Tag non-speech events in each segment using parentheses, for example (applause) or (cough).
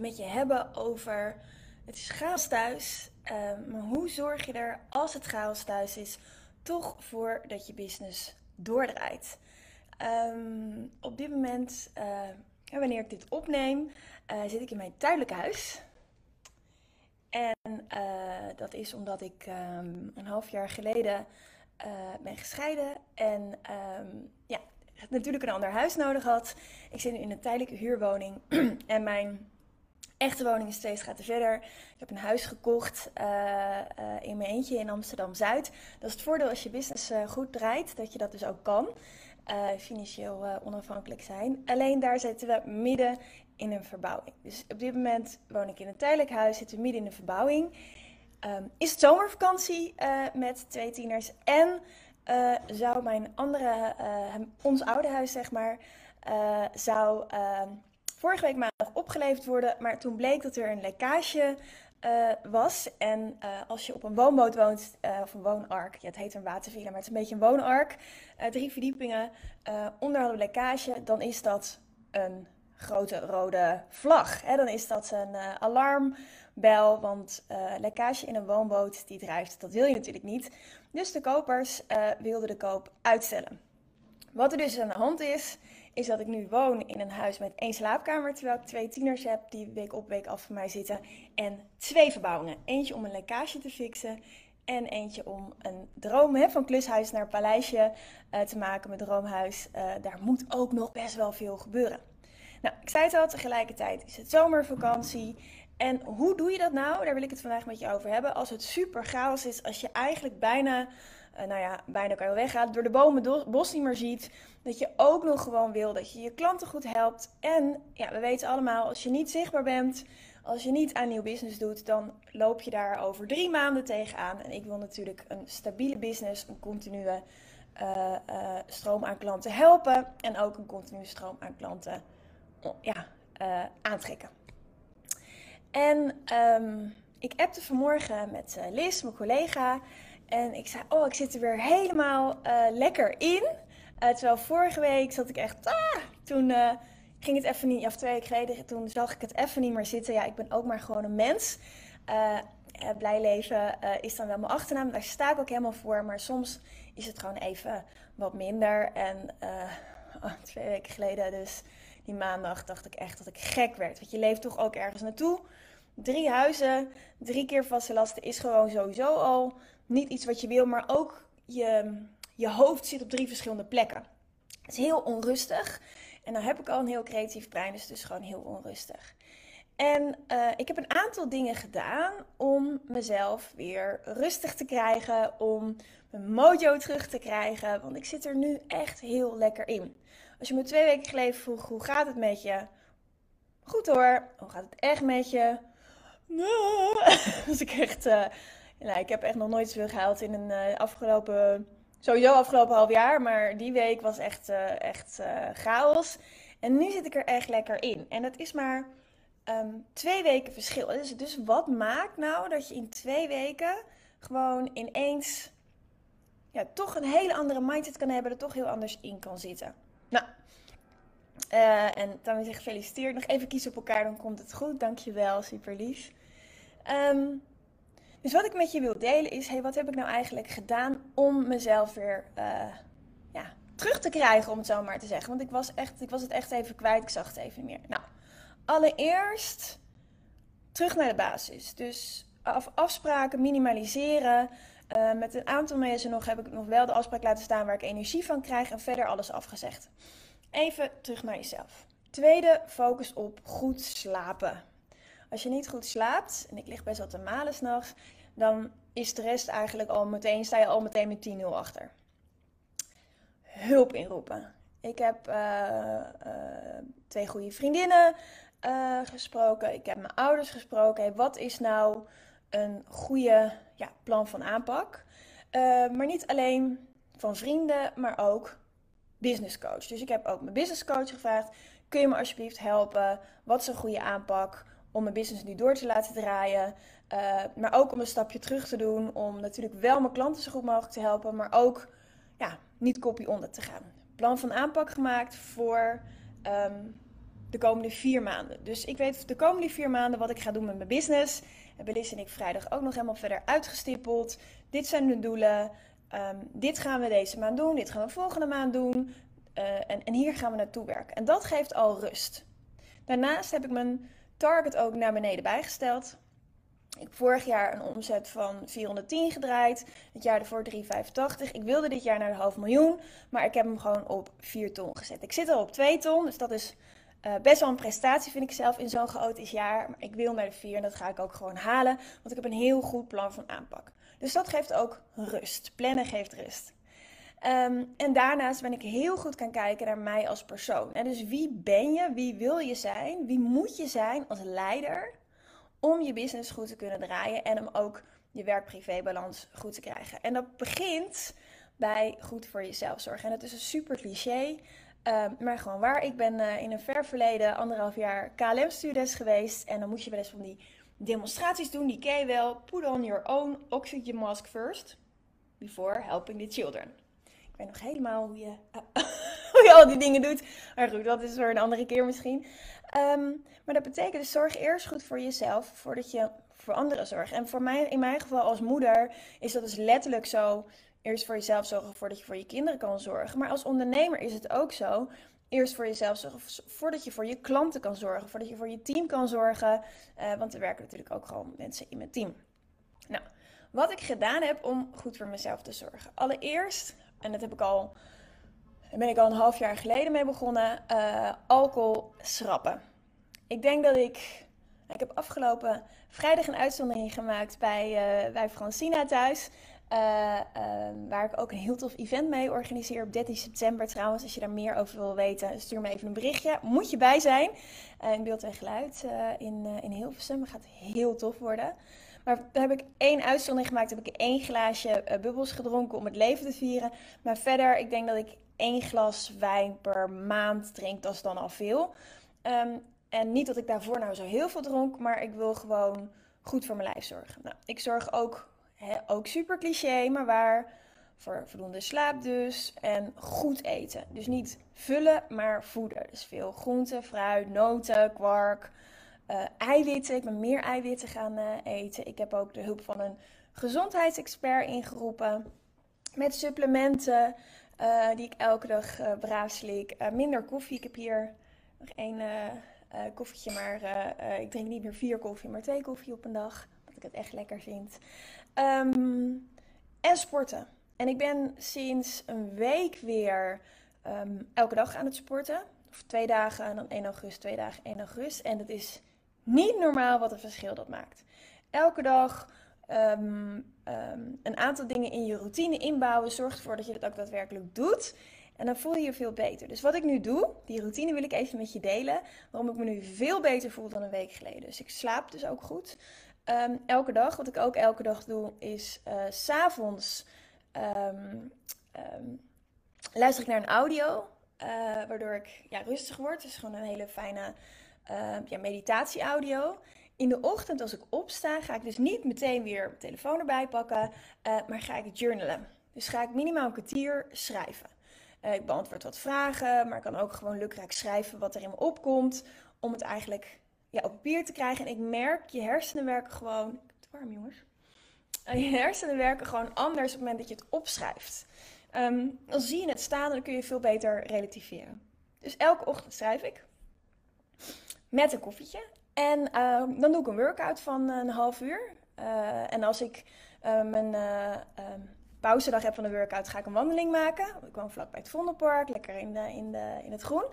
met je hebben over het is chaos thuis. ehm, maar hoe zorg je er als het chaos thuis is toch voor dat je business doordraait? Ehm, op dit moment, eh, wanneer ik dit opneem, eh, zit ik in mijn tijdelijke huis. En eh, dat is omdat ik ehm, een half jaar geleden ben gescheiden en ja, natuurlijk een ander huis nodig had. Ik zit nu in een tijdelijke huurwoning (clears throat) en mijn echte woning is twee straten verder. Ik heb een huis gekocht eh, eh, in mijn eentje in Amsterdam Zuid. Dat is het voordeel als je business eh, goed draait, dat je dat dus ook kan. Financieel onafhankelijk zijn. Alleen daar zitten we midden in een verbouwing. Dus op dit moment woon ik in een tijdelijk huis, zitten we midden in een verbouwing. Ehm, is het zomervakantie met twee tieners en zou mijn andere, ons oude huis zeg maar, zou ehm, vorige week maandag opgeleverd worden, maar toen bleek dat er een lekkage eh, was. En eh, als je op een woonboot woont, eh, of een woonark, ja, het heet een watervilla, maar het is een beetje een woonark, drie verdiepingen, onder we lekkage, dan is dat een grote rode vlag. Hè? Dan is dat een alarmbel, want lekkage in een woonboot die drijft, dat wil je natuurlijk niet. Dus de kopers wilden de koop uitstellen. Wat er dus aan de hand is, is dat ik nu woon in een huis met één slaapkamer, terwijl ik twee tieners heb die week op week af van mij zitten. En twee verbouwingen. Eentje om een lekkage te fixen en eentje om een droom hè, van klushuis naar paleisje eh, te maken met droomhuis. Eh, daar moet ook nog best wel veel gebeuren. Nou, ik zei het al, tegelijkertijd is het zomervakantie. En hoe doe je dat nou? Daar wil ik het vandaag met je over hebben. Als het super chaos is, als je eigenlijk bijna, eh, nou ja, bijna kan je wel weggaan, door de bomen bos niet meer ziet. Dat je ook nog gewoon wil dat je je klanten goed helpt. En ja, we weten allemaal, als je niet zichtbaar bent, als je niet aan nieuw business doet, dan loop je daar over drie maanden tegenaan. En ik wil natuurlijk een stabiele business, een continue eh, eh, stroom aan klanten helpen. En ook een continue stroom aan klanten ja, aantrekken. En ehm, ik appte vanmorgen met eh, Liz, mijn collega. En ik zei, oh, ik zit er weer helemaal eh, lekker in. Eh, terwijl vorige week zat ik echt, ah, toen ging het even niet, of twee weken geleden, toen zag ik het even niet meer zitten. Ja, ik ben ook maar gewoon een mens. Blij leven is dan wel mijn achternaam, daar sta ik ook helemaal voor. Maar soms is het gewoon even wat minder. En oh, twee weken geleden, dus die maandag, dacht ik echt dat ik gek werd. Want je leeft toch ook ergens naartoe. Drie huizen, drie keer vaste lasten is gewoon sowieso al niet iets wat je wil, maar ook je, je hoofd zit op drie verschillende plekken. Het is heel onrustig. En dan heb ik al een heel creatief brein, dus het is gewoon heel onrustig. En eh, ik heb een aantal dingen gedaan om mezelf weer rustig te krijgen, om mijn mojo terug te krijgen, want ik zit er nu echt heel lekker in. Als je me twee weken geleden vroeg, hoe gaat het met je? Goed hoor, hoe gaat het echt met je? (laughs) Dus ik echt, eh, nou, ik heb echt nog nooit zoveel gehaald in een eh, afgelopen, sowieso afgelopen half jaar, maar die week was echt, eh, echt chaos. En nu zit ik er echt lekker in. En dat is maar ehm, twee weken verschil. Dus, dus wat maakt nou dat je in twee weken gewoon ineens ja, toch een hele andere mindset kan hebben, er toch heel anders in kan zitten? Nou, eh, en dan ik gefeliciteerd. Nog even kiezen op elkaar, dan komt het goed. Dankjewel, super lief. Ehm, dus wat ik met je wil delen is, hey, wat heb ik nou eigenlijk gedaan om mezelf weer eh, ja, terug te krijgen, om het zo maar te zeggen. Want ik was, echt, ik was het echt even kwijt, ik zag het even niet meer. Nou, allereerst terug naar de basis. Dus af, afspraken minimaliseren. Eh, met een aantal mensen nog heb ik nog wel de afspraak laten staan waar ik energie van krijg en verder alles afgezegd. Even terug naar jezelf. Tweede, focus op goed slapen. Als je niet goed slaapt, en ik lig best wel te malen s'nachts, dan is de rest eigenlijk al meteen, sta je al meteen met 10-0 achter. Hulp inroepen. Ik heb uh, twee goede vriendinnen uh, gesproken. Ik heb mijn ouders gesproken. Hey, wat is nou een goede ja, plan van aanpak? maar niet alleen van vrienden, maar ook business coach. Dus ik heb ook mijn business coach gevraagd: kun je me alsjeblieft helpen? Wat is een goede aanpak om mijn business nu door te laten draaien? Uh, maar ook om een stapje terug te doen, om natuurlijk wel mijn klanten zo goed mogelijk te helpen, maar ook ja, niet kopie onder te gaan. Plan van aanpak gemaakt voor um, de komende vier maanden. Dus ik weet de komende vier maanden wat ik ga doen met mijn business. Hebben Liz en ik vrijdag ook nog helemaal verder uitgestippeld. Dit zijn de doelen. Um, dit gaan we deze maand doen. Dit gaan we volgende maand doen. Uh, en, en hier gaan we naartoe werken. En dat geeft al rust. Daarnaast heb ik mijn target ook naar beneden bijgesteld. Ik heb vorig jaar een omzet van 410 gedraaid. Het jaar ervoor 385. Ik wilde dit jaar naar de half miljoen. Maar ik heb hem gewoon op 4 ton gezet. Ik zit al op 2 ton. Dus dat is uh, best wel een prestatie, vind ik zelf, in zo'n chaotisch jaar. Maar ik wil naar de 4 en dat ga ik ook gewoon halen. Want ik heb een heel goed plan van aanpak. Dus dat geeft ook rust. Plannen geeft rust. Um, en daarnaast ben ik heel goed gaan kijken naar mij als persoon. Dus wie ben je? Wie wil je zijn? Wie moet je zijn als leider om je business goed te kunnen draaien en om ook je werk-privé-balans goed te krijgen? En dat begint bij goed voor jezelf zorgen. En dat is een super cliché, um, maar gewoon waar. Ik ben uh, in een ver verleden anderhalf jaar KLM-stuurdes geweest. En dan moet je wel eens van die demonstraties doen, die ken wel. Put on your own oxygen mask first before helping the children. Ik weet nog helemaal hoe je, (laughs) hoe je al die dingen doet. Maar goed, dat is voor een andere keer misschien. Ehm, maar dat betekent dus zorg eerst goed voor jezelf voordat je voor anderen zorgt. En voor mij, in mijn geval als moeder, is dat dus letterlijk zo. Eerst voor jezelf zorgen voordat je voor je kinderen kan zorgen. Maar als ondernemer is het ook zo. Eerst voor jezelf zorgen voordat je voor je klanten kan zorgen. Voordat je voor je team kan zorgen. Uh, want er werken natuurlijk ook gewoon mensen in mijn team. Nou, wat ik gedaan heb om goed voor mezelf te zorgen. Allereerst en dat heb ik al, daar ben ik al een half jaar geleden mee begonnen, uh, alcohol schrappen. Ik denk dat ik, ik heb afgelopen vrijdag een uitzondering gemaakt bij, uh, bij Francina thuis. Uh, waar ik ook een heel tof event mee organiseer op 13 september trouwens. Als je daar meer over wil weten, stuur me even een berichtje. Moet je bij zijn. in beeld en geluid in, in Hilversum. Dat gaat heel tof worden. Maar heb ik één uitzondering gemaakt. Heb ik één glaasje uh, bubbels gedronken om het leven te vieren. Maar verder, ik denk dat ik één glas wijn per maand drink. Dat is dan al veel. Um, en niet dat ik daarvoor nou zo heel veel dronk. Maar ik wil gewoon goed voor mijn lijf zorgen. Nou, ik zorg ook, hè, ook super cliché, maar waar. Voor voldoende slaap dus. En goed eten. Dus niet vullen, maar voeden. Dus veel groenten, fruit, noten, kwark uh, eiwitten. Ik ben meer eiwitten gaan uh, eten. Ik heb ook de hulp van een gezondheidsexpert ingeroepen. Met supplementen uh, die ik elke dag braaf slik. minder koffie. Ik heb hier nog één koffietje, maar ik drink niet meer vier koffie, maar twee koffie op een dag. Omdat ik het echt lekker vind. Um, en sporten. En ik ben sinds een week weer um, elke dag aan het sporten. Of twee dagen en dan 1 augustus, twee dagen 1 augustus. En dat is niet normaal wat een verschil dat maakt. Elke dag um, um, een aantal dingen in je routine inbouwen zorgt ervoor dat je het ook daadwerkelijk doet. En dan voel je je veel beter. Dus wat ik nu doe, die routine wil ik even met je delen. Waarom ik me nu veel beter voel dan een week geleden. Dus ik slaap dus ook goed. Um, elke dag, wat ik ook elke dag doe, is uh, s'avonds um, luister ik naar een audio. Uh, waardoor ik ja, rustig word. Het is gewoon een hele fijne uh, ja, meditatie-audio. In de ochtend als ik opsta, ga ik dus niet meteen weer mijn telefoon erbij pakken, uh, maar ga ik journalen. Dus ga ik minimaal een kwartier schrijven. Uh, ik beantwoord wat vragen, maar ik kan ook gewoon lukraak schrijven wat er in me opkomt, om het eigenlijk ja, op papier te krijgen. En ik merk, je hersenen werken gewoon... Ik heb het warm, jongens. je hersenen werken gewoon anders op het moment dat je het opschrijft. Um, dan zie je het staan en dan kun je veel beter relativeren. Dus elke ochtend schrijf ik met een koffietje. En uh, dan doe ik een workout van een half uur. Uh, en als ik uh, mijn ehm, pauzedag heb van de workout, ga ik een wandeling maken. Ik woon vlak bij het Vondelpark, lekker in, de, in, de, in het groen.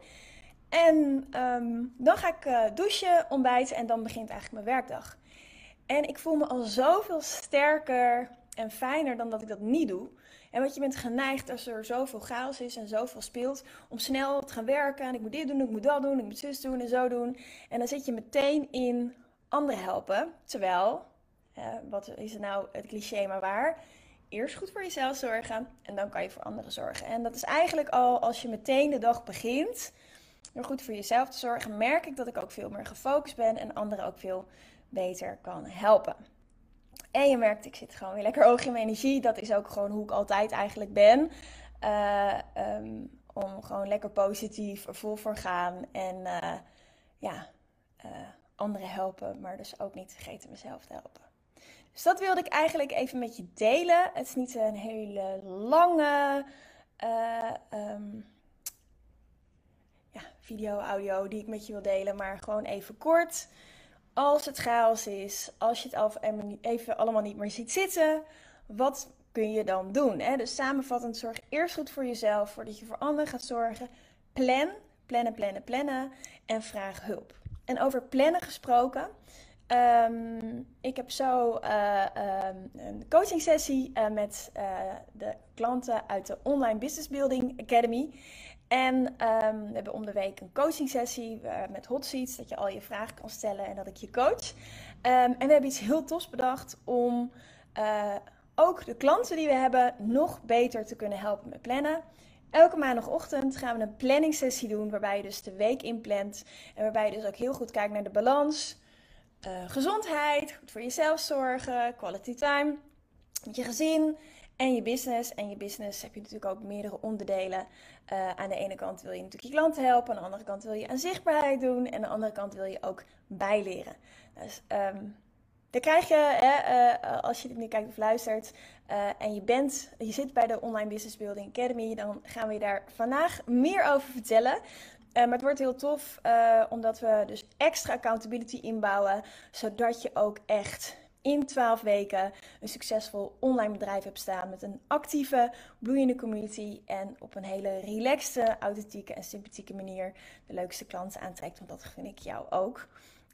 En dan ga ik douchen, ontbijten en dan begint eigenlijk mijn werkdag. En ik voel me al zoveel sterker en fijner dan dat ik dat niet doe. En wat je bent geneigd als er zoveel chaos is en zoveel speelt, om snel te gaan werken. En ik moet dit doen, ik moet dat doen, ik moet zus doen en zo doen. En dan zit je meteen in anderen helpen. Terwijl, wat is het nou het cliché maar waar? Eerst goed voor jezelf zorgen en dan kan je voor anderen zorgen. En dat is eigenlijk al als je meteen de dag begint door goed voor jezelf te zorgen, merk ik dat ik ook veel meer gefocust ben en anderen ook veel beter kan helpen. En je merkt, ik zit gewoon weer lekker hoog in mijn energie. Dat is ook gewoon hoe ik altijd eigenlijk ben. Uh, um, om gewoon lekker positief er vol voor gaan. En uh, ja, uh, anderen helpen, maar dus ook niet vergeten mezelf te helpen. Dus dat wilde ik eigenlijk even met je delen. Het is niet een hele lange um, ja, video, audio die ik met je wil delen, maar gewoon even kort als het chaos is, als je het even allemaal niet meer ziet zitten, wat kun je dan doen? Hè? Dus samenvattend, zorg eerst goed voor jezelf voordat je voor anderen gaat zorgen. Plan, plannen, plannen, plannen en vraag hulp. En over plannen gesproken. Um, ik heb zo uh, um, een coaching sessie uh, met uh, de klanten uit de Online Business Building Academy. En um, we hebben om de week een coaching sessie uh, met hot seats, dat je al je vragen kan stellen en dat ik je coach. Um, en we hebben iets heel tofs bedacht om uh, ook de klanten die we hebben nog beter te kunnen helpen met plannen. Elke maandagochtend gaan we een planning sessie doen waarbij je dus de week inplant en waarbij je dus ook heel goed kijkt naar de balans, uh, gezondheid, goed voor jezelf zorgen, quality time met je gezin en je business. En je business heb je natuurlijk ook meerdere onderdelen. Uh, aan de ene kant wil je natuurlijk je klanten helpen, aan de andere kant wil je aan zichtbaarheid doen en aan de andere kant wil je ook bijleren. Dus um, krijg je, hè, uh, als je dit nu kijkt of luistert uh, en je bent, je zit bij de Online Business Building Academy, dan gaan we je daar vandaag meer over vertellen. Maar het wordt heel tof, omdat we dus extra accountability inbouwen, zodat je ook echt in 12 weken een succesvol online bedrijf hebt staan met een actieve, bloeiende community en op een hele relaxte, authentieke en sympathieke manier de leukste klanten aantrekt, want dat vind ik jou ook.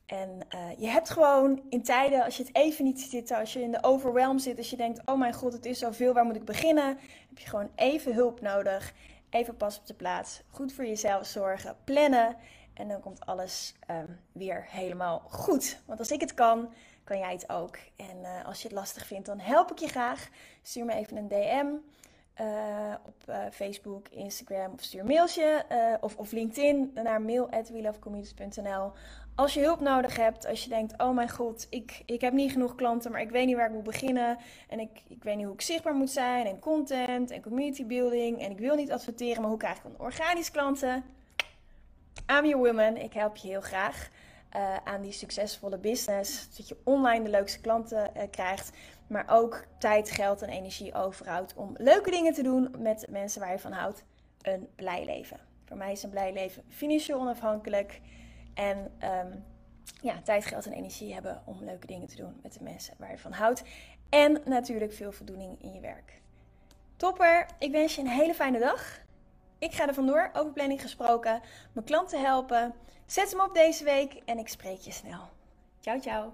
En uh, je hebt gewoon in tijden, als je het even niet ziet als je in de overwhelm zit, als je denkt, oh mijn god, het is zoveel, waar moet ik beginnen? Heb je gewoon even hulp nodig, even pas op de plaats, goed voor jezelf zorgen, plannen en dan komt alles um, weer helemaal goed. Want als ik het kan, kan jij het ook. En uh, als je het lastig vindt, dan help ik je graag. Stuur me even een DM uh, op uh, Facebook, Instagram of stuur een mailtje of, of LinkedIn naar mail.welovecommunities.nl. Als je hulp nodig hebt, als je denkt, oh mijn god, ik, ik heb niet genoeg klanten, maar ik weet niet waar ik moet beginnen. En ik, ik weet niet hoe ik zichtbaar moet zijn en content en community building. En ik wil niet adverteren, maar hoe krijg ik dan organisch klanten? I'm your woman, ik help je heel graag uh, aan die succesvolle business. Zodat je online de leukste klanten uh, krijgt. Maar ook tijd, geld en energie overhoudt om leuke dingen te doen met mensen waar je van houdt. Een blij leven. Voor mij is een blij leven financieel onafhankelijk. En um, ja, tijd, geld en energie hebben om leuke dingen te doen met de mensen waar je van houdt. En natuurlijk veel voldoening in je werk. Topper, ik wens je een hele fijne dag. Ik ga er vandoor, over planning gesproken, mijn klanten helpen. Zet hem op deze week en ik spreek je snel. Ciao, ciao.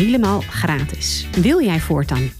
helemaal gratis. Wil jij voortaan